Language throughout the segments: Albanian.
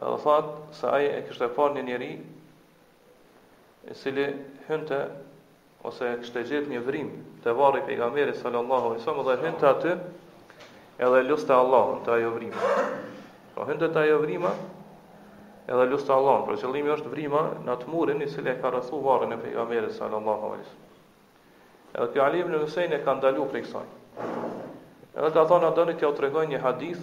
Edhe thot se ai e kishte parë një njeri i cili hynte ose kishte gjetë një vrim të varri i pejgamberit sallallahu alaihi wasallam dhe hynte aty edhe luste Allahun te ajo vrima. Po hynte te ajo vrima edhe luste Allahun, por qëllimi është vrima në atë murin i cili e ka rrethu varrin e pejgamberit sallallahu alaihi wasallam. Edhe ky Ali ibn Husaini e ka ndalu prej kësaj. Edhe ka thonë, a doni t'jau tregoj një hadith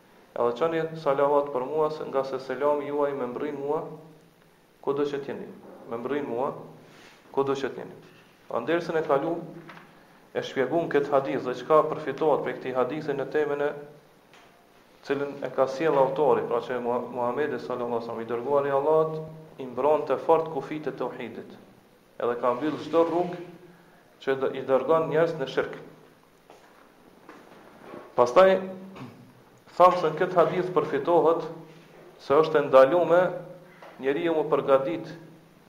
Edhe çoni salavat për mua se ngase selami juaj më mbërrin mua kudo që të jeni. Më mbërrin mua kudo që të jeni. Pra në dersin e kaluam e shpjeguam këtë hadith dhe çka përfitohet prej këtij hadithi në temën të cilën e ka sjell autori, pra që Muhamedi sallallahu alaihi wasallam i dërguar i Allahut i mbronte fort kufijtë e tauhidit. Edhe ka mbyll çdo rrugë që i dërgon njerëzit në shirk. Pastaj thamë se në këtë hadith përfitohet se është e ndalume njeriu me u përgatit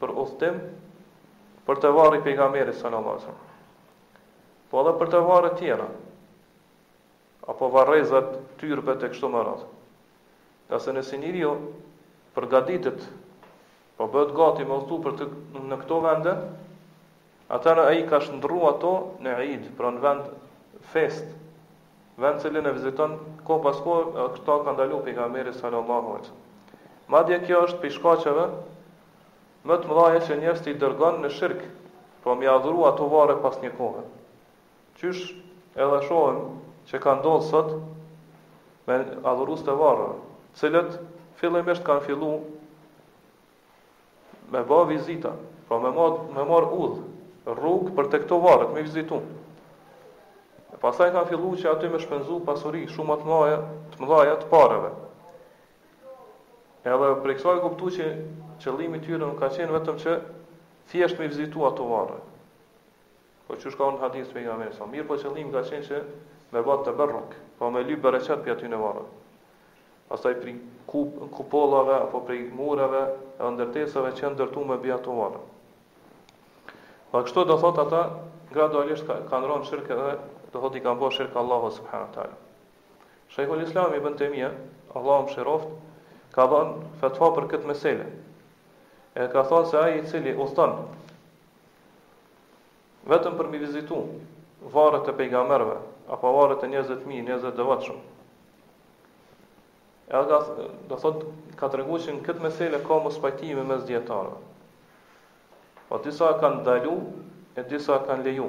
për udhëtim për te varri i pejgamberit sallallahu alajhi wasallam. Po edhe për te varre të tjera apo varrezat, tyrbet e kështu me radhë. Ngase nëse njeriu përgatitet po bëhet gati me udhëtu për te në këto vende, Atëherë ai i ka shndrru ato në id, pra në vend festë, vend të cilin e viziton kohë pas kohë, edhe këtë e ka ndalu pejgamberi sallallahu alaihi wasallam. Madje kjo është prej shkaqeve më të mëdha që njerëzit i dërgon në shirk, pra me adhuru ato varre pas një kohe. Qysh edhe shohim që ka ndodhur sot me adhurues të varreve, të cilët fillimisht kanë filluar me ba vizita, pra me marr me marr udhë, rrugë për te këto varret me i vizitu. E pastaj kanë filluar që aty me shpenzu pasuri, shuma të mëdha, të mëdha të pareve. Edhe prej kësaj u kuptu që qëllimi i tyre nuk ka qenë vetëm që thjesht me i vizitu ato varre. Po qysh ka ardh në hadith pejgamberi sa. Mirëpo qëllimi ka qenë që me ba teberruk, po me lyp bereqet prej atyne varreve. Pastaj prej kup, kupolave, apo prej mureve, e ndërtesave që ndërtu mbi ato varre. Pra kështu do thot ata, gradualisht ka, kanë rënë në shirk dhe do thot i kanë bërë shirk Allahut subhanahu taala. Shejhul Islam ibn Tejmije, Allahu e mëshiroftë, ka dhënë fetva për këtë mesele. E ka thënë se ai i cili udhton Vetëm për m'i vizitu varret e pejgamberëve apo varret e njerëzve të mirë, njerëzve të devotshëm. Edhe ka do thot ka tregu që në këtë mesele ka mospajtime mes dijetarëve. Po disa e kanë ndalu e disa e kanë leju.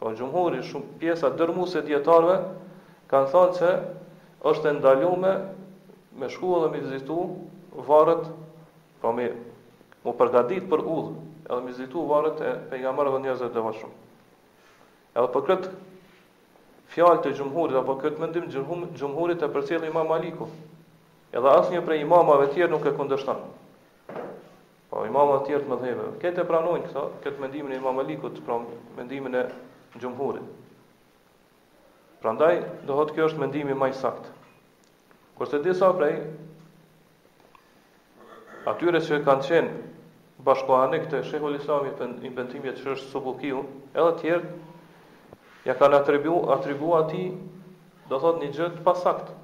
Pra xhumhuri, shumica, pjesa dërrmuese e dijetarëve kanë thënë se është e ndalume me shku edhe me vizitu varret, pra me mu përgatit për udhë, edhe me vizitu varret e pejgamberëve dhe njerëzve të devotshëm. Edhe për këtë fjalë të xhumhurit apo këtë mendim të xhumhurit e përcjell Imam Maliku. Edhe asnjë prej imamave të tjerë nuk e kundërshton. Po imamëve të tjerë të medhhebeve, këtë e pranojnë këtë, këtë mendimin e Imam Malikut, pra mendimin e xhumhurit. Prandaj do thotë kjo është mendimi ma i saktë. Kurse disa prej atyre që kanë qenë bashkëkohanikë të Shehul Islami ibn Tejmijes që është Subkiu, edhe të tjerë ia kanë atribu atribu atij do thotë një gjë të pasaktë.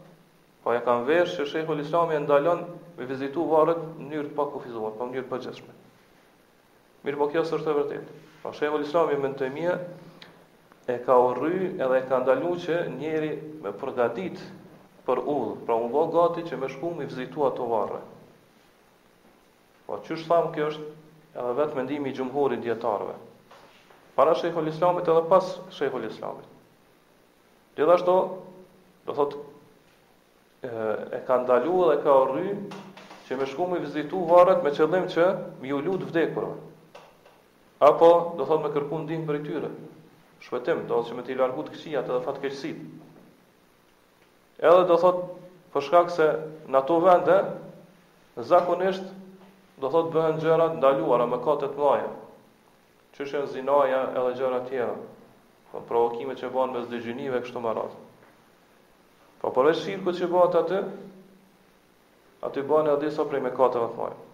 Po ia kanë vesh që Shejhul Islami e ndalon me vizitu varret në mënyrë të pakufizuar, po në mënyrë të përgjithshme. Mirëpo kjo s'është e vërtetë. Po Shejhul Islami ibn Tejmije e ka urry edhe e ka ndalu që njeri me përgatit për udhë, pra m'u bë gati që me shku me vizitu ato varre. Po qysh thamë kjo është edhe vetë mendimi i xhumhurit të dijetarëve. Para Shejhul Islamit edhe pas Shejhul Islamit. Gjithashtu, do thotë e ka ndalu edhe ka urry që me shku me vizitu varret me qëllim që me iu lut të vdekurve. Apo, do thotë me kërku ndihmë prej tyre. Shpetim, do thotë që me t'i largu të këqijat edhe fatkeqësitë. Edhe do thotë, për shkak se në ato vende, zakonisht, do thotë bëhen gjëra të ndaluara, mëkatet e mdhaja. Qysh janë zinaja edhe gjëra tjera, provokimet që bëhen mes dy gjinive kështu me radhë. Po përveç shirkut që bëhet aty, aty bëhen edhe disa prej mëkateve të mëdha.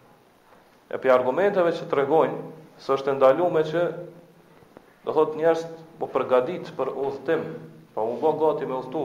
E prej argumenteve që tregojnë se është e ndalume që do thotë njerëzit m'u përgatit për udhtim, po u bë gati me udhtu.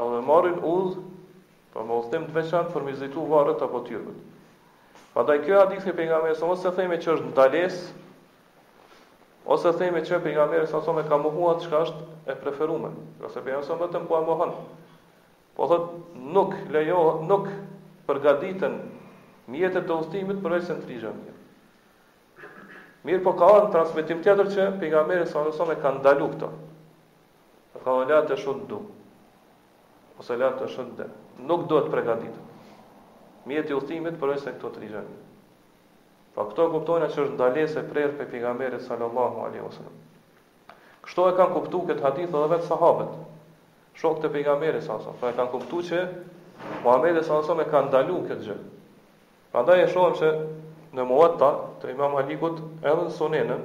Edhe me marrë udhë, pra me udhëtim të veçantë për me vizitu varret apo tyrbet. Prandaj ky hadith i pejgamberit sallallahu alejhi ve selem ose themi që është ndalesë, ose themi që pejgamberi sallallahu alejhi ve selem e ka mohuar çka është e preferuar, ose pejgamberi sallallahu alejhi ve selem vetëm po e mohon. Po thotë nuk lejohet, nuk përgatiten mjetet e udhëtimit përveç se tri xhamive. Mirëpo ka në transmitim tjetër që pejgamberi sallallahu alejhi ve selem e ka ndalu këto. Tha la teshuddu, ose la tushedde, nuk duhet të pregaditet mjeti i udhëtimit përveçse këto tri xhami. Pra këtu kuptojmë që është ndalesë e prerë prej pejgamberit sallallahu alaihi wasallam. Kështu e kanë kuptu këtë hadith edhe vetë sahabët. Shokët e pejgamberit sallallahu pra e kanë kuptu që Muhammed sallallahu alaihi e ka ndalu këtë gjë. Prandaj e shohim se në Muvatta të Imam Malikut edhe në Sunenin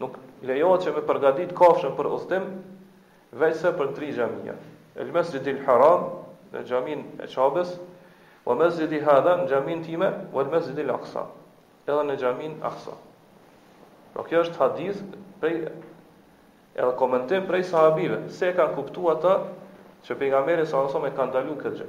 Nuk lejohet që me përgatit kafshën për udhëtim, veçse për tri xhamia, El Mesxhidil Haram, në xhaminë e Qabes, Ve Mesxhidi Hadha, në xhaminë time, Vel Mesxhidil Aksa, edhe në xhaminë Aksa. Pra kjo është hadith prej edhe komentim prej sahabive, se e kanë kuptu ata që pejgamberi salallahu alejhi ve selem e ka ndalu këtë gjë.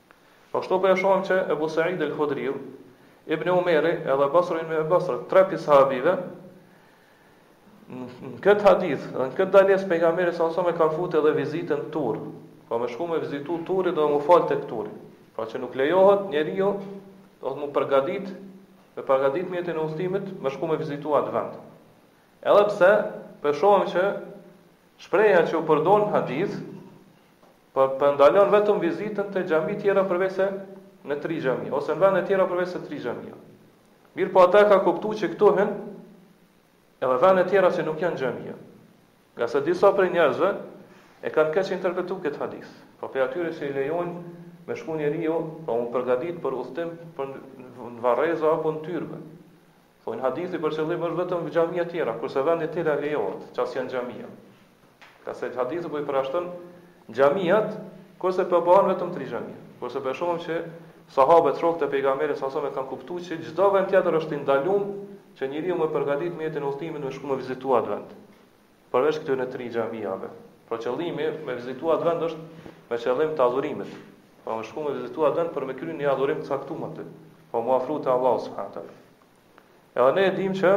Kështu po e shohim që Ebu Se'id el-Hudriu, Ibn Umeri edhe Basr ibn Basr, tre prej sahabive, në këtë hadith, në këtë ndalesë pejgamberit salallahu alejhi ve selem kanë futë edhe vizitën në Tur. Pra me shku me vizitu Turin dhe m'u fal tek Turi. Pra që nuk lejohet njeriu do të thotë m'u përgatit, me përgatit mjetin e udhëtimit, me shku me vizitu atë vend. Edhe pse po shohim që shprehja që u përdor n'hadith Po e ndalon vetëm vizitën te xhamitë e tjera përveçse në tri xhami, ose në vende tjera përveçse tri xhamia. Mirëpo ata e kanë kuptu që këtu hyn edhe vende tjera që nuk janë xhamia. Ngase disa prej njerëzve e kanë keqinterpretu këtë hadith. Po prej atyre që i lejojnë me shku njeriu, m'u përgatit për udhëtim për në varreza apo në tyrbe. Thonë hadithi për qëllim është vetëm xhamia tjera, kurse vendet e tjera lejohet, që s'janë xhamia. Ngase hadithi po i përjashton xhamiat, kurse po bëhen vetëm tri xhamia. Kurse po shohim që sahabët shokët e pejgamberit salallahu alejhi ve selem e kanë kuptu që çdo vend tjetër është i ndalum që njeriu me përgatit mjetin e udhëtimit me shku me vizitu atë vend. Përveç këtyre tri xhamiave. Pra qëllimi me vizitu atë vend është me qëllim të adhurimit. Pra me shku me vizitu atë vend për me kry një adhurim të caktum aty. Pra mu afru të Allah, subhanët Edhe ne e dim që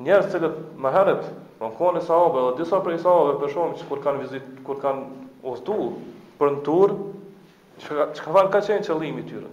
njerëzit të cilët më herët, në kohën e sahabëve edhe disa prej sahabëve po shohim që kur kanë vizit, kur kanë udhtu për në Tur, çka, çka ka qenë qëllimi i tyre?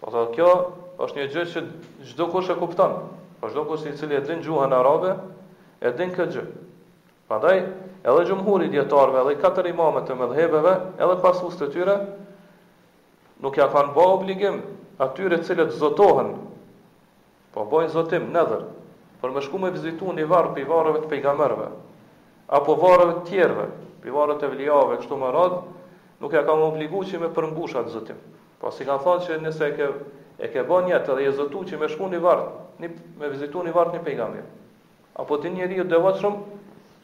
Do të thotë kjo është një gjë që çdokush e kupton. Po çdokush i cili e din gjuhën arabe e din këtë gjë. Prandaj edhe xhumhuri i dietarëve, edhe katër imamët e medhhebeve, edhe pasuesit e tyre nuk ia kanë ba obligim atyre të cilët zotohen Po bojnë zotim, nedhër, për me shku me vizitu një varr prej varreve të pejgamberëve, apo varreve të tjerëve, prej varreve t'evlijave, kështu me radhë, nuk ia kanë obligu që me përmbush atë zotim. Po s'i kanë thonë që nëse e ke, e ke bo njetë edhe je zotu që me shku një varë, një, me vizitu një varr t'një pejgamberi. Apo t'një njeriu t'devotshëm,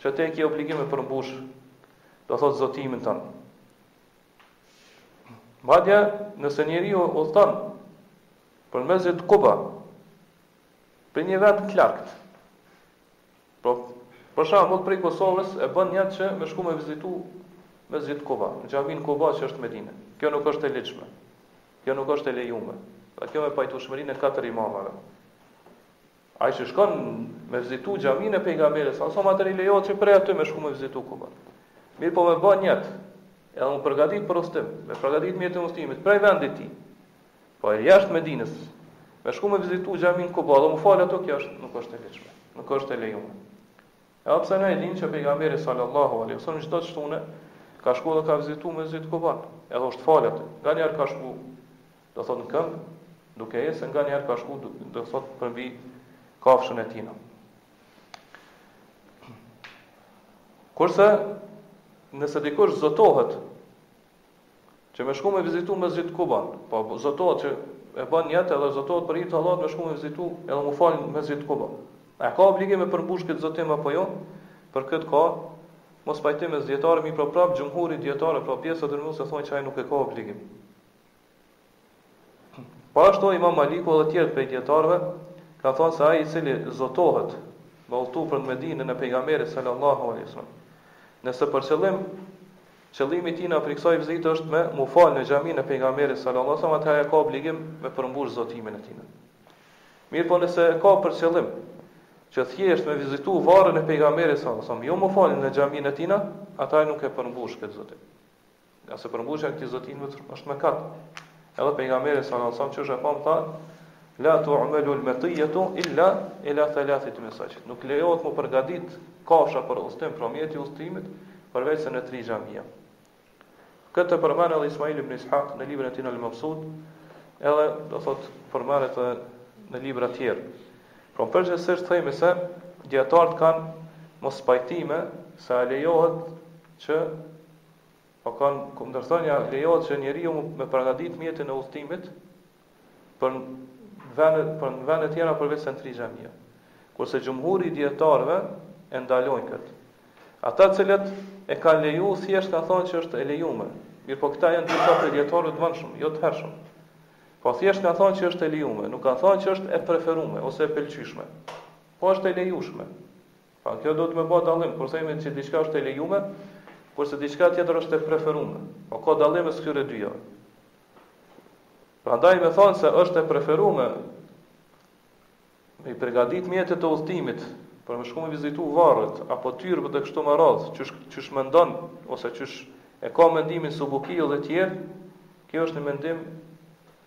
që ti e ki obligim me përmbush, do thotë zotimin tënd. Madje, nëse njeriu do të thotë, Për në Mesxhid Kuba, për një vend të largët. Pra, për shembull, prej Kosovës e bën nijet që me shku me vizitu Mesxhid Kuba, xhaminë Kuba që është në Medinë. Kjo nuk është e ligjshme. Kjo nuk është e lejume. Pra kjo me pajtueshmërinë e katër imamëve. Ai që shkon me vizitu xhaminë e pejgamberit, salallahu alejhi ve selem atëherë i lejohet që prej aty me shku me vizitu Kuban. Mirëpo me bën nijet edhe m'u përgatit për udhtim, me përgatit mjetin e udhtimit, prej vendit tij. Prej jashtë Medinës, me shku me vizitu xhamin Kuba dhe mu fal aty kjo është nuk është e ligjshme, nuk është e lejume. Edhe pse ne e dimë që pejgamberi sallallahu alaihi wasallam çdo të shtune ka shku dhe ka vizitu Mesxhid Kuba, edhe është fal aty. Nganjëherë ka shku, do thotë në këmbë, duke ec e nganjëherë ka shku, do thotë përmbi kafshën e tina. Kurse, nëse dikush zotohet Që me shku me vizitu Mesxhid Kuban, po zotohet që e ban nijet edhe zotohet për hir të Allahut me shku me vizitu edhe mu fal në Mesxhid Kuban. A e ka obligim me përmbush këtë zotim apo jo? Për këtë ka mospajtim mes dijetarëve, mirëpo prap xhumhuri i dijetarëve, pra pjesa dërrmuese thonë që ai nuk e ka obligim. Po ashtu Imam Maliku dhe tjerët prej dijetarëve kanë thënë se ai i cili zotohet me udhëtu për në Medinën e Pejgamberit sallallahu alejhi wasallam, nëse për qëllim qëllimi i tij prej kësaj vizite është me mu fal në xhaminë e Pejgamberit sallallahu alejhi wasallam atëherë e ka obligim me përmbush zotimin e tij. Mirpo nëse e ka për qëllim që thjesht me vizitu varrin e Pejgamberit sallallahu alejhi wasallam, jo mu fal në xhaminë e tij, atëherë nuk e përmbush këtë zotim. Ngase përmbushja e këtij zotimit është është mëkat. Edhe pejgamberi sallallahu alajhi wasallam qysh e pamë tha La tu'malu al-matiyatu illa ila thalathati masajid. Nuk lejohet të përgatit kafsha për udhtim pra mjeti i udhtimit përveç se në tri xhamia. Këtë përmend edhe Ismail ibn Ishaq në librin e tij Al-Mabsut, edhe do thot përmendet edhe në libra të tjerë. Por përgjithsisht themi se dietart kanë mospajtime se a lejohet që Po kanë kundërthënie a lejohet që njeriu me përgatitë mjetin e udhëtimit për vende për në vende tjera përveç se në tri xhamia. Kurse xhumhuri i dijetarëve e ndalojnë këtë. Ata të cilët e kanë leju thjesht kanë thënë që është e lejuar. Mirpo këta janë disa prej dijetarëve të vonshëm, jo të hershëm. Po thjesht kanë thënë që është e lejuar, nuk kanë thënë që është e preferume ose e pëlqyeshme. Po është e lejueshme. Pra kjo duhet me ba dallim, kur themi që diçka është e lejume, kurse diçka tjetër është e preferume. Po ka dallim mes këtyre dyja. Prandaj me thonë se është e preferume me i pregadit mjetet e udhëtimit, për me shku me vizitu varret, apo tyrbet dhe kështu me radhë, qysh, qysh mendon, ose qysh e ka mendimin Subkiu dhe tjerë, kjo është një mendim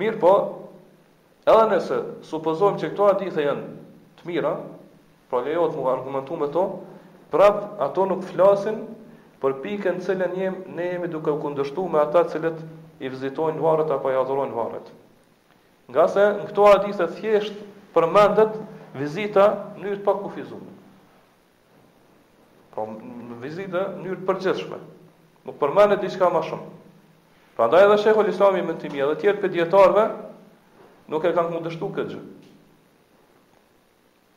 Mirëpo, edhe nëse supozojmë që këto hadithe janë të mira, pra lejohet mu argumentu me to, prap ato nuk flasin për pikën të cilën ne, ne jemi duke u kundërshtu me ata të cilët i vizitojnë varret apo i adhurojnë varret. Ngase në këto hadithe thjesht përmendet vizita në mënyrë të pakufizuar. Pra vizita në mënyrë të përgjithshme. Nuk përmendet diçka më shumë. Prandaj edhe Sheikhul Islam Ibn Tejmije dhe të tjerë prej dijetarëve nuk e kanë kundërshtuar këtë gjë.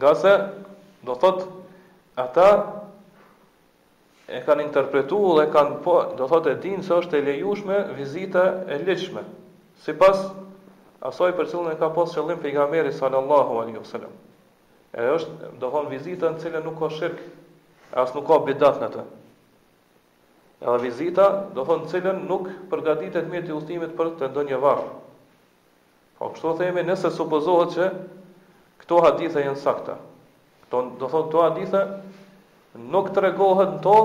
Ngase do thot ata e kanë interpretu dhe kanë po, do thot e dinë se është e lejushme vizita e ligjshme. Sipas asaj për cilën e ka pas qëllim pejgamberi sallallahu alaihi wasallam. E është, do thonë, vizita në të cilën nuk ka shirk, e as nuk ka bidat në të. Edhe vizita, do thonë, në të cilën nuk përgatitet mjet i udhëtimit për te ndonjë varr. Po kështu themi, nëse supozohet që këto hadithe janë sakta. Këto, do thonë, këto hadithe nuk tregohet në to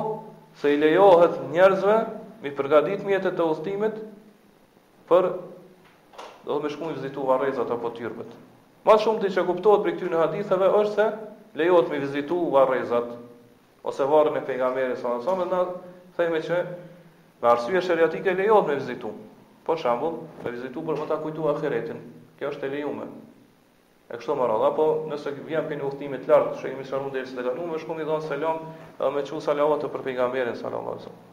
se i lejohet njerëzve mi përgatit mjetet e udhëtimit për do të me shku mi vizitu varrezat apo tyrbet. Ma shumti që kuptohet prej këtyne haditheve është se lejohet me vizitu varrezat ose varrin e Pejgamberit sallallahu alaihi wasallam dhe na themi që me arsye sheriatike lejohet me vizitu. Për shembull, me vizitu për me ta kujtu ahiretin. Kjo është e lejume. E kështu me radhë, apo nëse vjen për një udhëtim të lartë, që jemi shënuar deri të kaluam, me shku mi dhon selam dhe me çu salavat për Pejgamberin sallallahu alaihi wasallam.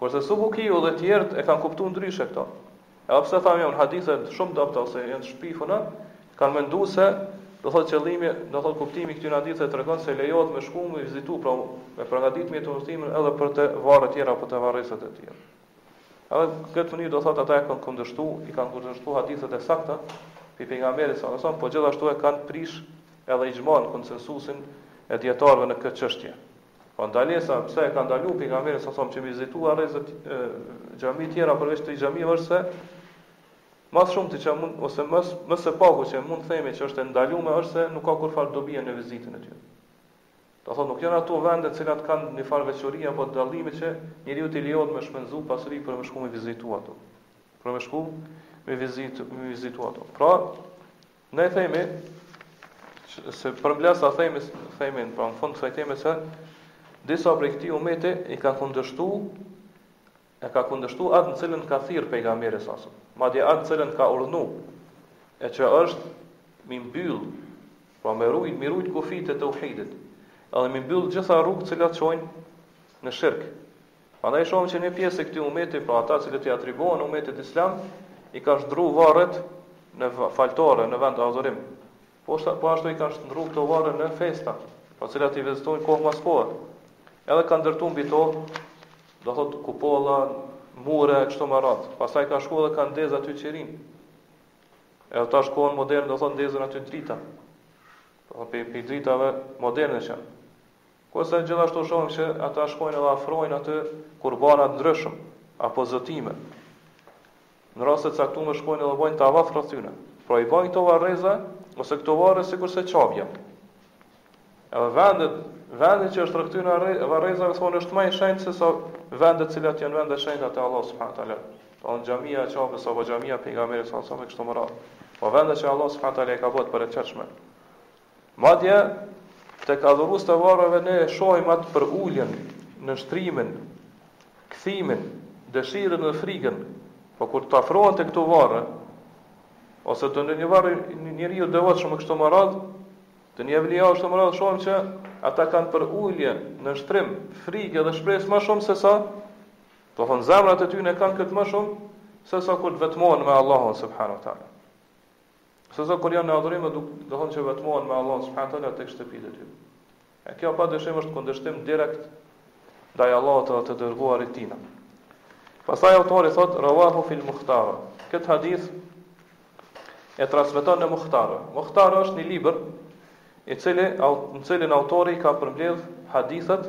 Kurse Subukiu dhe të tjerët e kanë kuptu ndryshe këto. Edhe pse thamë janë hadithe shumë të dobta ose janë të shpifuna, kanë menduar se do thotë qëllimi, do thotë kuptimi i këtyre haditheve tregon se lejohet me shku me vizitu, pra me përgatitë mjetin e udhëtimit edhe për te varret tjera apo te varrezat e tjera. Edhe në këtë mënyrë do thotë ata e kanë kundërshtu, i kanë kundërshtu hadithet e sakta prej pejgamberit sallallahu alajhi wasallam, po gjithashtu e kanë prish edhe ixhman konsensusin e dijetarëve në këtë çështje. Po ndalesa pse e ka ndalu pejgamberi salasem që mi vizitu varrezat xhami tjera përveç tre xhamive është se ma shumti që mund ose më më së paku që mund të themi që është e ndalume është se nuk ka kurrfarë dobie në vizitën e tyre. Do thotë nuk janë ato vende të cilat kanë një farë veçorie apo dallimi që njeriut t'i lejohet me shpenzu pasuri për me shku me vizitu ato. Për me shku me vizitu, me vizitu ato. Pra, Ne themi se përmbledhtas themi themi pra në fund të kësaj teme se disa prej këtij umeti i ka kundërshtu e ka kundërshtu atë në të cilën ka thirr pejgamberi salasem. Madje atë në të cilën ka urdhnu e që është mi mbyll pra me rujt, mi rujt kufijt e teuhidit edhe mi mbyll gjitha rrugët cilat qojnë në shirk. Prandaj shohim që një pjesë e këtij ummeti, pra ata të cilët i atribuohen ummetit islam, i kanë shndrru varret në faltore, në vend adhurimi. Po ashtu, po ashtu i kanë shndrru këto varre në festa, pra të cilat i vizitojnë kohë pas kohe. Edhe kanë ndërtu mbi to, do thot kupola, mure e kështu me radhë. Pastaj kanë shkuar dhe kanë ndezë aty qirinj. Edhe tash kohën modern do thot ndezin aty drita. Do thot prej dritave moderne që. Kurse gjithashtu shohim që ata shkojnë edhe afrojnë aty kurbana të ndryshëm apo zotime. Në raste të caktuara shkojnë edhe bëjnë tavaf rreth tyre. Pra i bëjnë këto varreza ose këto varre sikurse Qabja. Edhe vendet, vendi që është rreth tyre varrezave thonë është më i shenjtë se sa vendet të cilat janë vende të shenjta te Allahu subhanahu teala. Do thonë xhamia e Qabes apo xhamia pejgamberit sallallahu alajhi wasallam kështu më radh. Po vendet që Allahu subhanahu teala i ka bërë të përçeshme. Madje, tek adhurues të varreve ne shohim atë përuljen, nënshtrimin, kthimin, dëshirën dhe frikën, po kur të afrohen te këto varre, ose te ndonjë varr i një njeriu devotshëm e kështu me radhë, të një evliau e kështu me radhë, shohim që ata kanë përulje, nënshtrim, frikë dhe shpresë më shumë se sa, do të thonë zemrat e tyre kanë këtë më shumë se sa kur të vetmohen me Allahun subhanahu teala. Sesa kur janë në adhurime, do thonë që vetmohen me Allahun subhanahu wa taala tek shtëpitë e tyre. E kjo padyshim është kundërshtim direkt ndaj Allahut dhe të dërguarit tina. Pastaj autori thot rawahu fil muhtara. Këtë hadith e transmeton në Muhtara. Muhtara është një libër i cili në cilin autori ka përmbledh hadithet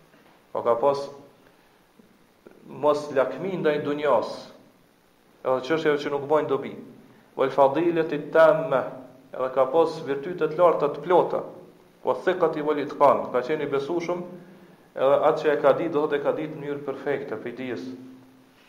Pra ka pas mos lakmi ndaj dunjas. Edhe çështjeve që nuk bojnë dobi. Wal fadilet i tamme, edhe ka pas virtyte të larta të plota. Wa thikati wal itkan, ka qenë i besueshëm, edhe atë që e ka ditë do thotë e ka ditë në mënyrë perfekte, prej dijes.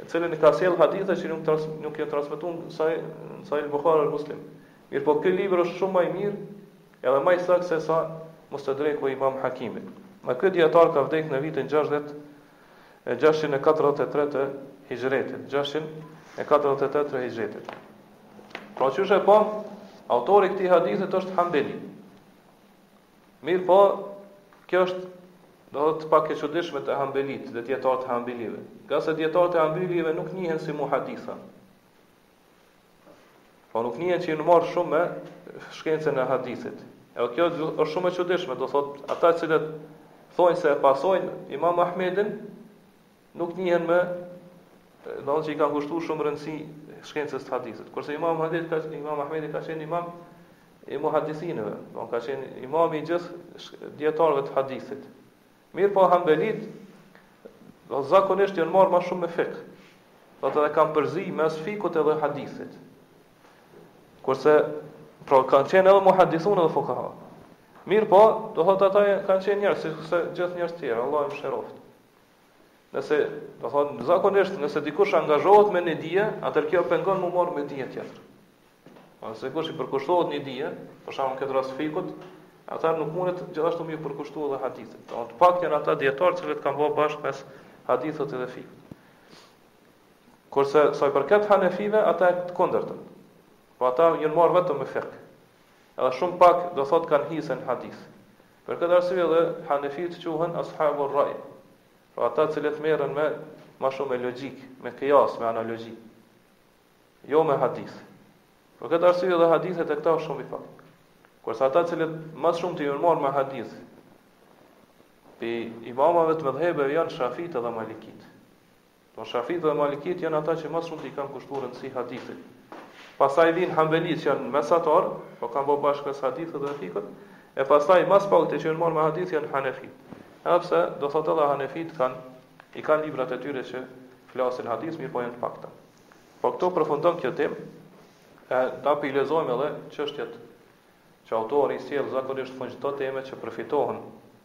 në cilin i ka sjellë hadithe që nuk nuk janë transmetuar në sahih në sahih Buhari dhe Muslim. Mirëpo ky libër është shumë më i mirë edhe më i saktë se sa Mustadreku i Imam Hakimit. Pra ky dijetar ka vdekë në vitin 60 e 643 të Hijretit, 643 të Hijretit. Pra qysh e pamë, autori i këtij hadithit është Hambeli. Mirëpo, kjo është do të thotë pak e çuditshme te Hambelitë dhe dijetarët e Hambelive. Ngase dijetarët e Hambelive nuk njihen si muhaditha. Po nuk njihen që jan marr shumë me shkencën e hadithit. E kjo është shumë e çuditshme, do thotë ata të cilët thonë se e pasojnë Imam Ahmedin, nuk njihen me do që i kanë kushtuar shumë rëndësi shkencës të hadithit. Kurse Imam Ahmedi ka Imam Ahmedi ka qenë imam i muhaddisinëve, do ka qenë imam i gjithë dietarëve të hadithit. Mirëpo Hanbelit do zakonisht janë marrë më shumë me fik. Do thotë kanë përzi mes fikut edhe hadithit. Kurse pra kanë qenë edhe muhaddithun edhe fukaha. Mirëpo, do thotë ata kanë qenë njerëz sikurse gjithë njerëzit tjerë, Allahu i mëshiroftë. Nëse, do thot, zakonisht nëse dikush angazhohet me një dije, atëherë kjo pengon mu marrë me dije tjetër. Po nëse dikush i përkushtohet një dije, për shembull këtë rast fikut, ata nuk munden gjithashtu m'iu përkushtuar dhe hadithit. Do thotë pak janë ata dietar që kanë bërë bashkë mes hadithit dhe fikut. Kurse sa i përket hanefive, ata e kundërta. Po ata janë marrë vetëm me fik. Edhe shumë pak do thot kanë hise në hadith. Për këtë arsye dhe Hanefitë quhen Ashabu Rrai, pra ata të cilët merren me ma shumë me logjikë, me qiyas, me analogji, jo me hadith. Për këtë arsye dhe hadithi te këta është shumë i pak. Kurse ata të cilët ma së shumti janë marrë me hadith, prej imamave të medhhebeve janë Shafitë dhe Malikitë. Do Shafit dhe Malikit janë ata që më së shumti i kanë kushtuar rëndësi hadithit. Pastaj vijnë Hambelitë që janë mesatar, po kanë bërë bashkë mes hadithit dhe fikut, e pastaj më së pakti që janë marrë me hadith janë Hanefit. Edhe pse do thotë edhe Hanefit kanë i kanë librat e tyre që flasin për hadith, mirëpo janë të pakta. Po këtu përfundon kjo temë. E tash po i lexojmë edhe çështjet që autori i sjell zakonisht fund çdo teme që përfitohen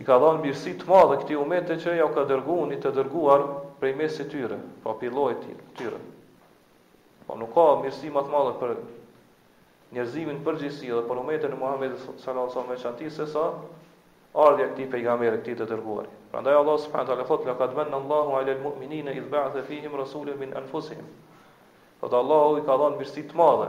I ka dhënë mirësi të madhe këtij ummeti që jau ka dërguar një të dërguar prej mesit tyre, pra prej llojit të tyre. Po nuk ka mirësi më të madhe për njerëzimin në përgjithësi dhe për umetin e Muhamedit sallallahu alaihi wasallam në veçanti se sa ardhja e këtij pejgamberi, këtij të dërguari. Prandaj Allah subhanahu wa taala thotë: "Laqad manna Allahu 'ala al-mu'minina idh ba'atha fihim rasulan min anfusihim." Po Allahu i ka dhënë mirësi të madhe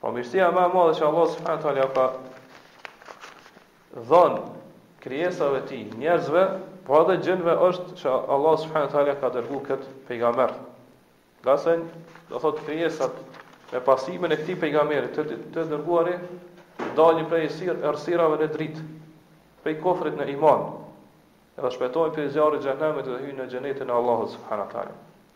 Po mirësia më e madhe që Allah subhanahu wa taala u ka dhënë krijesave të tij, njerëzve, po edhe xhinëve është që Allah subhanahu wa taala ka dërguar kët pejgamber. Ngase, do thot krijesat me pasimin e këtij pejgamberi të të dërguari dalin prej sir errësirave në dritë, prej kufrit në iman. Edhe shpëtojnë prej zjarrit të xhehenemit dhe hyjnë në xhenetin e Allahut subhanahu wa taala.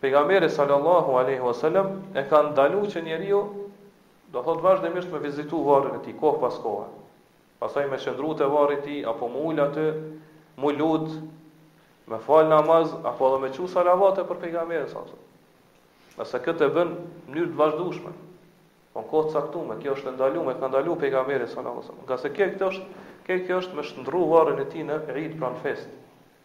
Pejgamberi sallallahu alejhi wa sallam e ka ndalu që njeriu do thot vazhdimisht me vizitu varrin e tij kohë pas kohe. Pastaj me qëndru te varri i tij apo mu ul aty, mu lut, me fal namaz apo edhe me çu salavate për pejgamberin sallallahu alejhi wa sallam. Nëse këtë e bën në mënyrë të vazhdueshme, po në kohë të caktuar, kjo është e ndaluar, ka ndalu pejgamberi sallallahu alejhi wa sallam. Ngase kjo këtë është, kjo kjo është me shndrru varrin e tij në Eid pra në festë.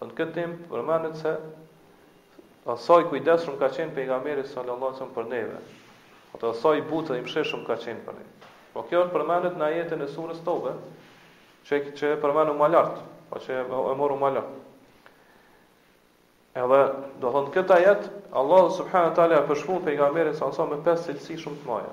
Në këtë citim përmendet se sa i kujdesshëm ka qenë pejgamberi sallallahu alajhi wasallam për neve. Atë sa i butë i mshirshëm ka qenë për ne. Po kjo është përmendet në ajetin e surës Teube, që që e përmenëm më lart, po që e morëm më lart. Edhe do të thotë në këtë ajet Allahu subhanahu wa taala e përshkruan pejgamberin sallallahu alajhi wasallam me pesë cilësi shumë të mëdha.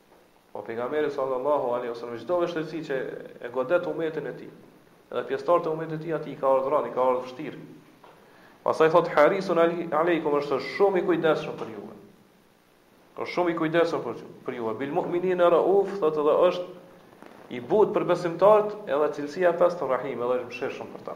Po pejgamberit sallallahu alaihi wasallam, çdo vështirësi që e godet umetin e tij, edhe pjesëtarët e umetit të tij atij i ka ardhur ran, i ka ardhur vështirë. Pastaj thot Harisun alejkum është shumë i kujdesshëm për ju. Është shumë i kujdesshëm për juve. Bil mu'minina rauf thot edhe është i but për besimtarët, edhe cilësia e pestë rahim, edhe është i mëshirshëm për ta.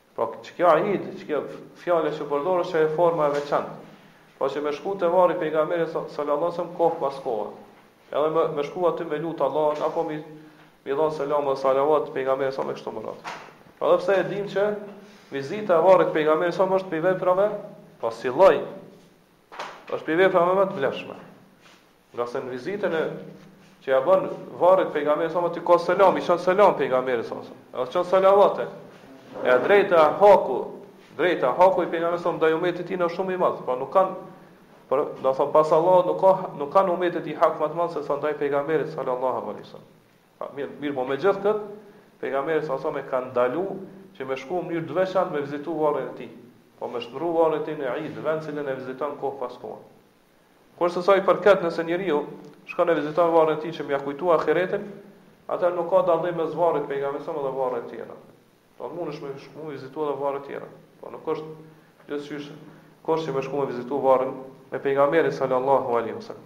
Po kjo Eid, kjo fjalë që përdoret është forma e veçantë. Po që me shku te varri pejgamberit sallallahu alaihi wasallam kohë pas kohë. Edhe me, me shku aty me lut Allahun apo me i me i dhon selam dhe salavat pejgamberit sallallahu alaihi wasallam kështu me radh. Edhe pse e dimë që vizita e varrit pejgamberit sallallahu alaihi wasallam është prej veprave, po si lloj është prej veprave më të vlefshme. Ngase në vizitën që ja bën varrit pejgamberit sa ti çon selam, i çon selam pejgamberit sa. Edhe çon salavate. E a drejta e haku, drejta e haku i pejgamberit sa ndaj umetit tina është shumë i madh, pra nuk kanë Po do thot pas Allahut nuk ka nuk kanë umeti hak më të madh se sa ndaj pejgamberit sallallahu alaihi wasallam. Po mirë, mirëpo megjithkët pejgamberi sallallahu alaihi wasallam e ka ndalu që me shku në mënyrë të veçantë me vizitu varrin e tij. Po me shndru varrin e tij në Eid, vend cilin e viziton kohë pas kohë. Kurse sa i përket nëse njeriu shkon e viziton varrin e tij që me ia kujtu ahiretin, atëherë nuk ka dallim mes varrit të pejgamberit sa dhe varreve të tjera. Do thot mundesh me shku me vizitu edhe varre të tjera, por nuk është gjithëqysh kusht me shku me vizitu varrin e pejgamberit sallallahu alaihi wasallam.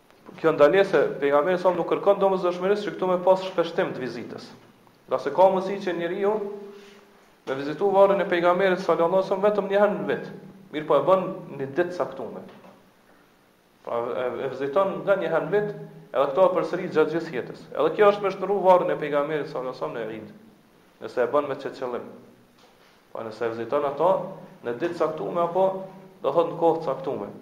Kjo ndalesë e Pejgamberit sa nuk kërkon domosdoshmërisht që këtu me pas shpeshtim të vizitës. Ngase ka mundësi që njeriu me vizitu varrin e Pejgamberit sallallahu alaihi wasallam vetëm një herë në vit, mirëpo e bën në ditë caktuar. Pra e viziton nga një herë në vit, edhe këto e përsërit gjatë gjithë jetës. Edhe kjo është me shndërru varrin e Pejgamberit sallallahu alaihi wasallam në Eid, nëse e bën me qet qëllim. Po nëse e viziton ato në ditë caktuar apo do thotë në kohë caktuar.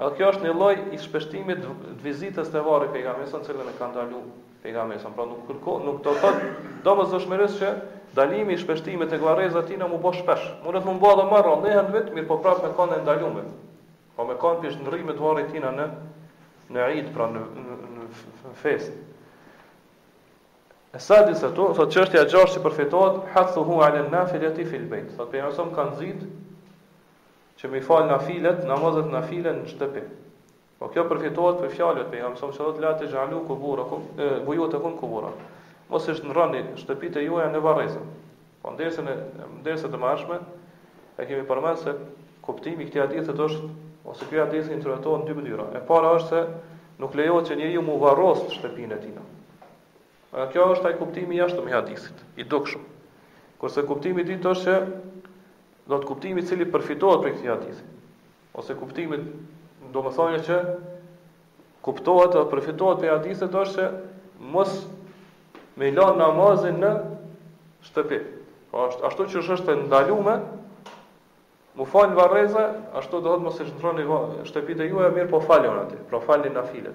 Edhe kjo është një lloj i shpeshtimit të vizitës te varri pejgamberit sa cilën e ka ndalu pejgamberi sa pra nuk kërkon nuk do thot domosdoshmërisht që ndalimi i shpeshtimit tek varreza tina mu bo shpesh mundet mu bo edhe më rrallë një herë në vit mirëpo prap me kanë e ndalume po me kanë prej shndrrimit të varrit tina në në Eid pra në në fest E sa i përket, thot çështja e gjashtë që përfitohet, hathuhu ala nafilati fil bejt. Thot pejgamberi sa ka nxit Që me i falë nafilet, namazet nafile në shtëpi. Po kjo përfitohet prej fjalëve e pejgamberit sallallahu alajhi wasallam, la taj'alu quburakum buyutakum qubura. Mos i shndrroni shtëpitë e juaja në varreza. Po në dersa në dersa të mëparshme e kemi përmendur se kuptimi i këtij hadithi është ose ky hadith interpretohet në dy mënyra. E para është se nuk lejohet që njeriu mu varros në shtëpinë e tij. Pra kjo është ai kuptimi i jashtëm i hadithit, i dukshëm. Kurse kuptimi i dytë është që do të kuptimi i cili përfitohet prej këtij hadithi, ose kuptimi domethënë që kuptohet dhe përfitohet prej hadithit është që mos me lanë namazin në shtëpi. Pra ashtu siç është ndaluar mu fal në varreza, ashtu do të thotë mos i shndrroni shtëpitë e juaja, mirë po faluni aty. Pra falni nafilet.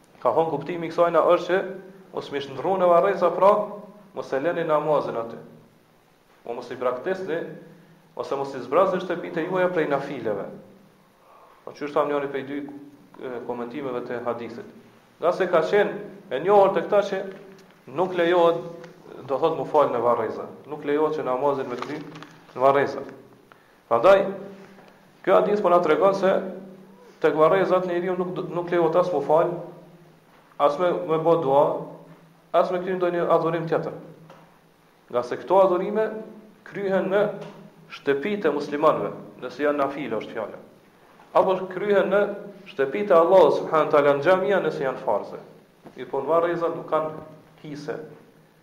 Ka thënë kuptimi i kësajna është që mos me i shndrru në varreza pra mos e lëni namazin aty. O mos i braktisni ose mos i zbrazni shtëpitë e juaja prej nafileve. Po siç thamë njëri prej dy komentimeve të hadithit. Ngase ka qenë e njohur te këta që nuk lejohet do thot mu fal në varreza. Nuk lejohet që namazin me kry në varreza. Prandaj ky hadith po na tregon se te varrezat njeriu nuk nuk lejohet as mu fal, as me me bë dua, as me kry ndonjë adhurim tjetër. Ngase këto adhurime kryhen në shtëpitë e muslimanëve, nëse janë nafile është fjala. Apo kryhen në shtëpitë e Allahut subhanahu teala në xhamia nëse janë farze. Mirpo në varrezat nuk kanë hise,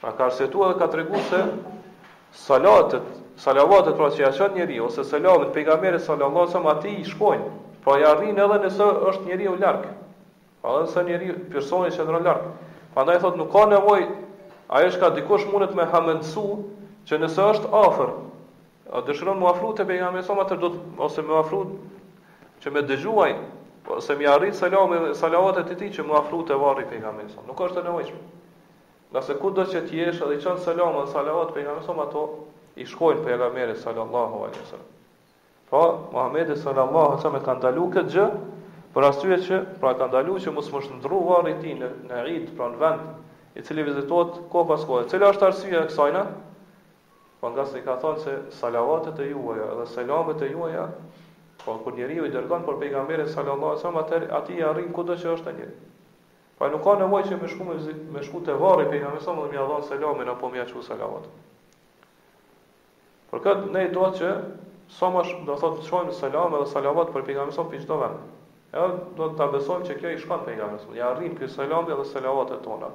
Pra ka arsyetuar dhe ka treguar se salatet, salavatet pra që ja çon njeriu ose selamet pejgamberit sallallahu alajhi wasallam atij i shkojnë. Pra i arrijnë edhe nëse është njeriu larg. Pra edhe nëse njeriu personi qëndron larg. Prandaj thotë nuk ka nevojë ajo çka dikush mundet me hamendsu që nëse është afër, a dëshiron mu afru te pejgamberi sa më tepër ose mu afru që me dëgjuaj ose me arrit selam dhe salavatet e tij që mu afru te varri i pejgamberit sa. Nuk është e nevojshme. Ngase kudo që të jesh edhe i çon selam dhe salavat pejgamberit sa ato i shkojnë pejgamberit sallallahu alaihi wasallam. Pra, Muhamedi sallallahu alaihi wasallam ka ndaluar këtë gjë për arsye që pra ka ndaluar që mos mu shndrru varri i tij në në Eid, pra në vend i cili vizitohet kohë pas kohë. Cila është arsyeja e kësaj? Po ngase ka thonë se salavatet e juaja dhe selamet e juaja, po kur njeriu i dërgon për pejgamberin sallallahu alaihi wasallam, atëherë atij i arrin kudo që është ai. Ai nuk ka nevojë që me shku me, me shku te varri i pejgamberit sa me ia dhon selamin apo me ia çu salavat. Për këtë ne duhet që sa më do të thotë çojmë selam edhe salavat për pejgamberin sa për çdo vend. Edhe do të ta besojmë që kjo i shkon pejgamberit. Ia arrin ky selam edhe salavatet tona.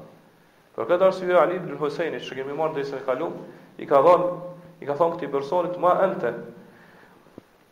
Për këtë arsye Ali ibn Husaini që kemi marrë pjesën e kaluar, i ka dhënë i ka thonë këtij personit ma ente.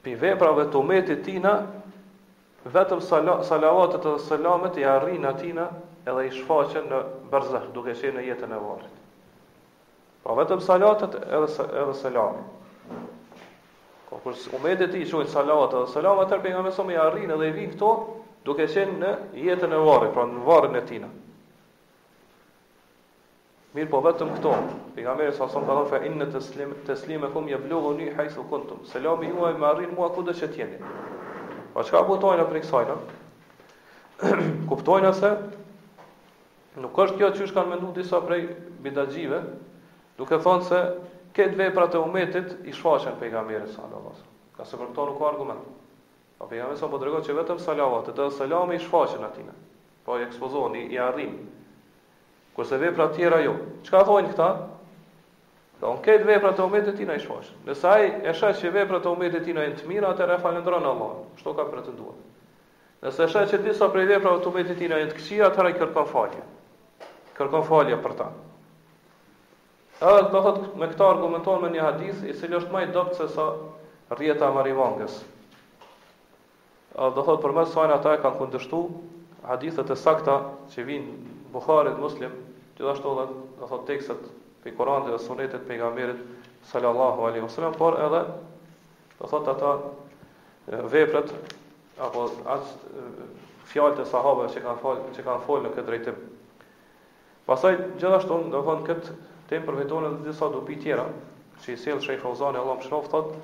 Pi veprave të umetit tina, vetëm sala, salavatet dhe selamet i arrin atina edhe i shfaqen në berzeh, duke qenë në jetën e varrit. Pra vetëm salavatet edhe, edhe selamet. Po kur umeti i çojnë salavat dhe selam, atëherë pejgamberit sa i arrinë dhe i vinë këto, duke qenë në jetën e varrit, pra në varrin e tina. Mirëpo vetëm këto, Pejgamberi sa sa ka thënë fa inna taslim taslimakum yablughuni haythu kuntum. Selami juaj më arrin mua kudo që të jeni. Po çka kuptojmë prej kësaj, no? kuptojmë se nuk është kjo qysh kanë menduar disa prej bidatxhive, duke thënë se kto veprat e umetit i shfaqen pejgamberit sallallahu alajhi wasallam. Ka se për këto nuk ka argument. Po pejgamberi sa po tregon që vetëm salavatet dhe selami i shfaqen atina. Po i ekspozohen, i, i arrin. Kurse veprat tjera jo. Çka thonë këta? Thonë kto veprat e umetit tina i shfaqen. Nëse ai e sheh që veprat e umetit tina janë të mira, atëherë falënderon Allahun. Kështu kanë pretenduar. Nëse sheh që disa prej veprave të umetit tina janë të këqija, atëherë kërkon falje. Kërkon falje për ta. Edhe do thotë këta argumentojnë me një hadith i cili është më i dobët se sa rrjeta e marimangës. Do thotë përmes sajna ata e kanë kundërshtu hadithet e sakta që vijnë Buhari dhe Muslim, gjithashtu edhe do thotë tekstet pe Kur'anit dhe Sunetit të pejgamberit sallallahu alaihi wasallam, por edhe do thotë ata veprat apo fjalët e sahabeve që kanë fol, që kanë fol në këtë drejtim. Pastaj gjithashtu, do thotë në këtë temë përfitojmë edhe disa dobi tjera, që i sjell Shejh Fauzani Allahu e mëshiroftë thotë,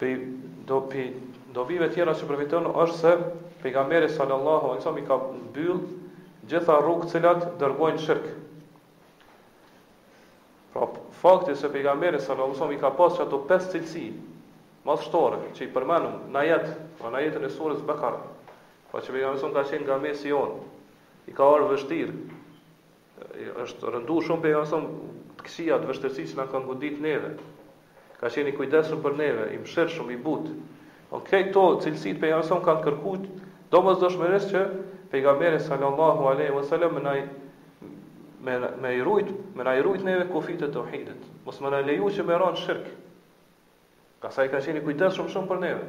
prej do prej dobive tjera që përfitojmë është se pejgamberi sallallahu alaihi wasallam i ka mbyll gjitha rrugët të cilat dërgojnë në shirk. Pra fakti se pejgamberi sallallahu alaihi wasallam i ka pasur ato pesë cilësi madhështore që i përmendëm në ajet, pra në ajetin e surës Bekare, pra që pejgamberi ka qenë nga mesi jonë, I ka ardhur vështirë. Është rëndu shumë pejgamberi sa të këqijat, vështirësitë që na kanë godit neve. Ka qenë i kujdesshëm për neve, i mëshirshëm, i butë. Krejt këto cilësi të pejgamberit sa kanë kërkut, domosdoshmërisht që pejgamberi sallallahu aleyhi wa sallam me na i me, me i rujt, me na i rujt neve kufijtë e teuhidit. Mos me na leju që me ra në shirk. Ka saj ka qenë i kujdesshëm shumë për neve.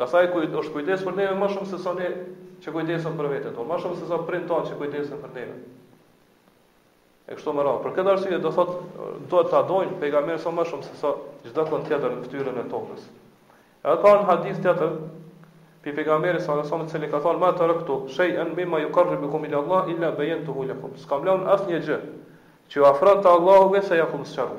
Pastaj ky është kujdes për neve më shumë se sa ne që kujdesem për veten tonë, më shumë se sa prindt tanë që kujdesën për neve. E kështu me radhë. Për këtë arsye do thotë do ta dojmë pejgamberin sa më shumë se sa çdo kënd tjetër në fytyrën e tokës. Edhe ka një hadith tjetër pi pejgamberit sa sa mi cili ka thonë ma terektu shej'en mimma jukarribukum ilallah, illa bejentuhu lekum. S'kam lan asnjë gjë, që ju afron te Allahu vetëm se ja kum sqaru.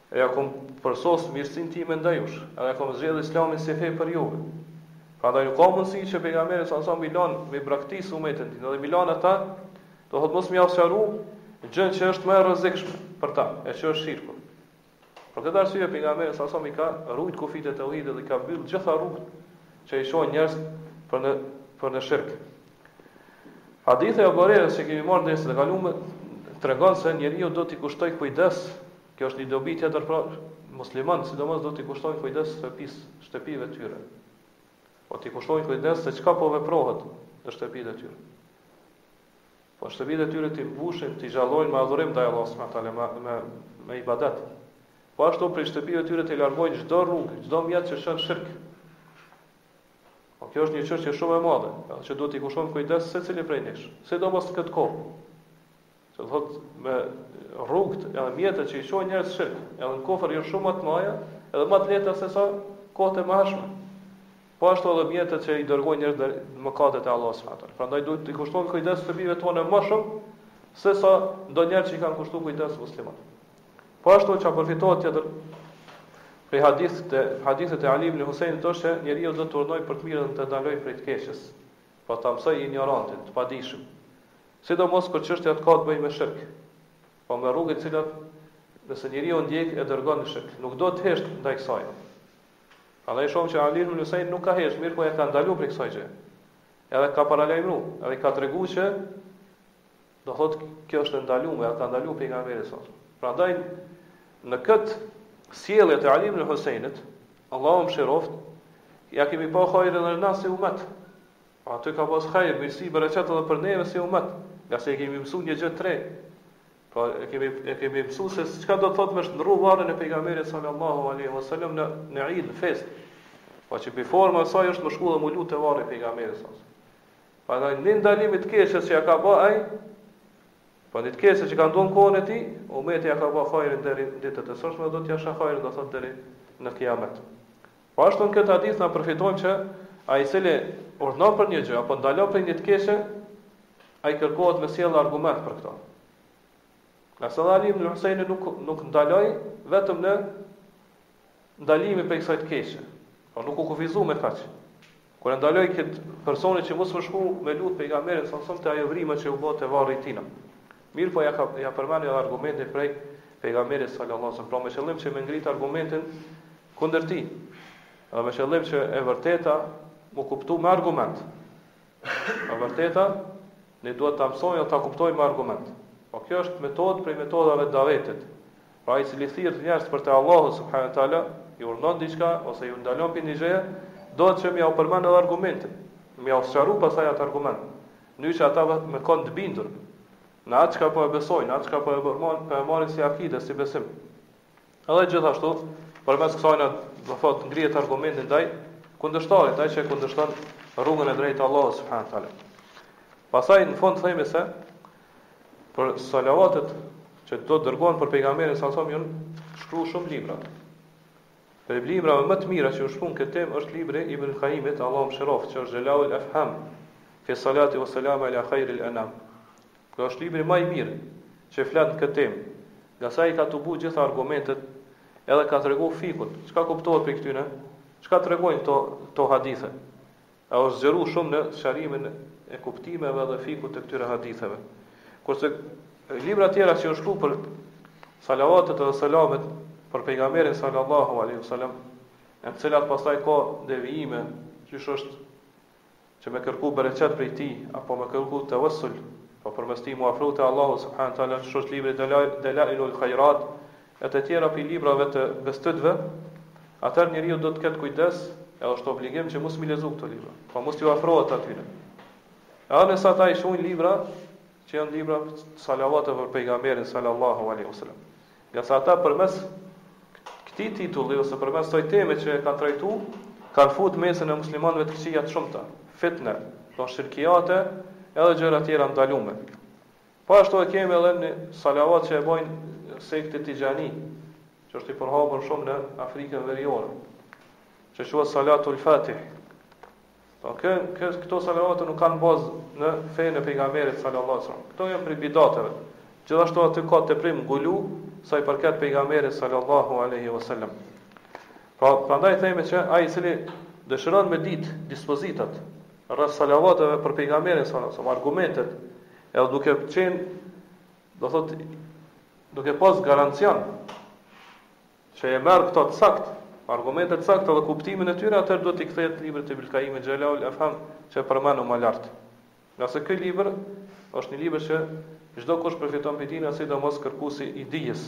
E ja kom përsosë mirësinë time ndaj jush, edhe e kom zgjedhë Islamin si fe për juve. Prandaj nuk ka mundësi që Pejgamberi sa sa me i lanë me braktisë umetin e tij, edhe me i lanë ata, do thotë mos me ia sqaru gjën që është më e rrezikshme për ta, e që është shirku. Për këtë arsye pejgamberi sa sa mi ka rujt kufijt e tauhidit dhe ka mbyll gjitha rrugët që i çojnë njerëzit për në për në shirk. Hadithi e Buhariut që kemi marrë n'ders të kaluar tregon se njeriu do t'i kushtojë kujdes Kjo është një dobi tjetër pra muslimani sidomos duhet t'i kushtojë kujdes shtëpisë, shtëpive të tyre. Po t'i kushtojnë kujdes se çka po veprohet në shtëpitë e tyre. Po shtëpitë e tyre t'i mbushin, t'i gjallërojnë me adhurim ndaj Allahut subhanahu teala me, me me ibadet. Po ashtu prej shtëpive të tyre t'i largojnë çdo rrugë, çdo mjet që çon n'shirk. Po kjo është një çështje shumë e madhe, që duhet t'i kushtojmë kujdes secili prej nesh, sidomos këtë kohë. Se do të thotë rrugët e mjetet që i çojnë njerëzit n'shirk, edhe në kufër janë shumë më të mëdha, edhe më të lehta se sa kohët e mëhershme. Po ashtu edhe mjetet që i dërgojnë njerëzit në mëkatet e Allahut subhanahu wa taala. Prandaj duhet t'i kushtojmë kujdes shtëpive tona më shumë se sa ndonjëherë që i kanë kushtuar kujdes muslimanët. Po ashtu çka përfitohet tjetër prej hadithit te hadithi i Ali ibn Husainit është se njeriu do të urdhënojë për të mirën dhe të ndalojë prej të keqes. Po ta mësojë injorantin, të padijshmin. Sidomos kur çështja të ka të bëjë me shirk. Po me rrugë e cila nëse njeriu e ndjek e dërgon në shirk. Nuk duhet të hesht ndaj kësaj. Prandaj shohim që Ali ibn Husain nuk ka hesht, mirëpo e ka ndaluar prej kësaj gjëje. Edhe ka paralajmëruar, edhe ka treguar që do thotë kjo është e ndaluar, e ka ndaluar pejgamberi sa. Prandaj në këtë sjellje të Ali ibn Husajnit, Allahu e mëshiroftë, ia kemi pa hajrin edhe na si umet. Aty ka pas hajr, mirësi, bereqet edhe për neve si umet, ngase e kemi mësu një gjë të re. Pra, e kemi e kemi mësu se çka do të thotë me shndërru varrin e Pejgamberit sallallahu alejhi ve sellem në në Eid, në festë. Po që një prej formave të saj është me shku dhe me u lut te varri i Pejgamberit sallallahu alejhi ve sellem. Prandaj një ndalim i të keqes që e ka bë ai, po një të keqes që ka ndodh n'kohën e tij, umeti ia ka pa hajrin deri në ditët e sotshme dhe do t'ia sheh hajrin do thotë deri në kiamet. Po ashtu në këtë hadith na përfitojmë që ai i cili urdhënon për një gjë apo ndalon prej një të keqe, ai kërkohet me sjell argument për këtë. Ngase Ali ibn Husaini nuk nuk ndaloi vetëm në ndalimin prej kësaj të keqe. Por nuk u kufizu me kaq. Kur e ndaloi kët personin që mos më shku me lut pejgamberin sallallahu alaihi wasallam te ajo vrima që u bë te varri i tina. Mirpo ja ka ja përmend edhe argumentin prej pejgamberit sallallahu alaihi wasallam, pra me qëllim që me ngrit argumentin kundër tij. Dhe me qëllim që e vërteta mu kuptu me argument. E vërteta ne duhet ta mësojmë dhe ta kuptojmë me argument. Po kjo është metodë prej metodave të davetit. Pra ai i cili thirr njerëz për te Allahu subhane teala, i urdhënon diçka ose i ndalon prej një gjëje, duhet që mjau përmend edhe argumentin, mjau sqaru pastaj atë argument, në mënyrë që ata me kon të bindur në atë çka po e besojnë, në atë çka po e bërmon, po e marrin si akide, si besim. Edhe gjithashtu, përmes kësaj na do thot ngrihet argumenti ndaj kundërshtarit, ai që kundërshton rrugën e drejtë të Allahut subhanahu teala. Pastaj në fund themi se Për salavatet që do të dërgohen për pejgamberin sallallahu alaihi wasallam janë shkruar shumë libra. Prej librave më të mira që u shkrun në këtë temë është libri i Ibn Qayyimit, Allahu mëshiroft, që është Jalaul Afham fi salati wa salam ala khairil anam. Ky është libri më i mirë që flet në këtë temë. Ngase i ka tubu gjitha argumentet, edhe ka tregu fikun. Çka kuptohet prej këtyre? Çka tregojnë këto këto hadithe? Është zgjeru shumë në sqarimin e kuptimeve dhe fikut të këtyre haditheve. Kurse libra tjera që janë shkruar për salavatet dhe selamet për pejgamberin sallallahu alaihi wasallam, në të cilat pastaj ka devijime, qysh është që me kërku bereqet prej ti, apo me kërku tevesul, apo përmes tij mu afru te Allahu subhanu tala, qysh është libri Delailul Khajrat, e të tjera prej librave të bestytnive, atëherë njeriu duhet të ketë kujdes e është obligim që mos mi lexu këto libra, pra mos t'ju afrohet atyre. E anise ata i shohin libra që janë libra salavate për pejgamberin sallallahu alaihi wasallam. Ngase ata përmes këtij titulli ose përmes kësaj teme që e kanë trajtuar, kanë fut në mesin e muslimanëve të këqija të shumta, fitne, do shirkiate, edhe gjëra të tjera të ndalume. Po ashtu e kemi edhe një salavat që e bojnë sekti Tijani, që është i përhapur shumë në Afrikën Veriore, që quhet Salatul Fatih. Po kë, kë, këto salavate nuk kanë bazë në fenë e pejgamberit sallallahu alajhi wasallam. Këto janë prej bidateve. Gjithashtu aty ka teprim gulu sa i përket pejgamberit sallallahu alaihi wasallam. Pra, prandaj themi që ai i cili dëshiron me ditë dispozitat rreth salavateve për pejgamberin sallallahu alaihi wasallam, argumentet Edhe duke qenë, do thot, duke pas garancian, që e merr këto të sakt, argumentet të sakt dhe kuptimin e tyre, atëherë duhet t'i kthehet librit të Ibn Kajimit Xhelaul Efham që e përmendëm më lart. Ngase ky libri është një libri që çdokush përfiton prej tij e sidomos kërkuesi i dijes.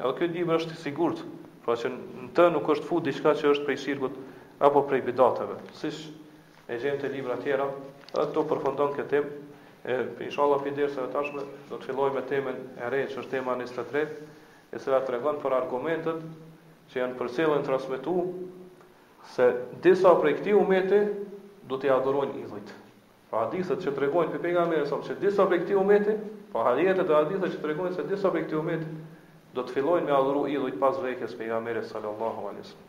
Edhe ky libër është i sigurt, pra që në të nuk është fut diçka që është prej shirkut apo prej bidateve. Siç E gjen te libra tjera, edhe këtu përfundojmë këtë temë. E inshallah prej dersave të ardhshme do të fillojmë me temën e re, që është tema 23, e cila tregon për argumentet që janë përcjellë, janë transmetu se disa prej këtij umeti do të adhurojnë idhujt. Pra hadithet që tregojnë për pejgamberin sa se disa prej këtij umeti, pra ajetet dhe hadithet që tregojnë se disa prej këtij umeti do të fillojnë me adhuru idhujt pas vdekjes pejgamberit sallallahu alaihi wasallam.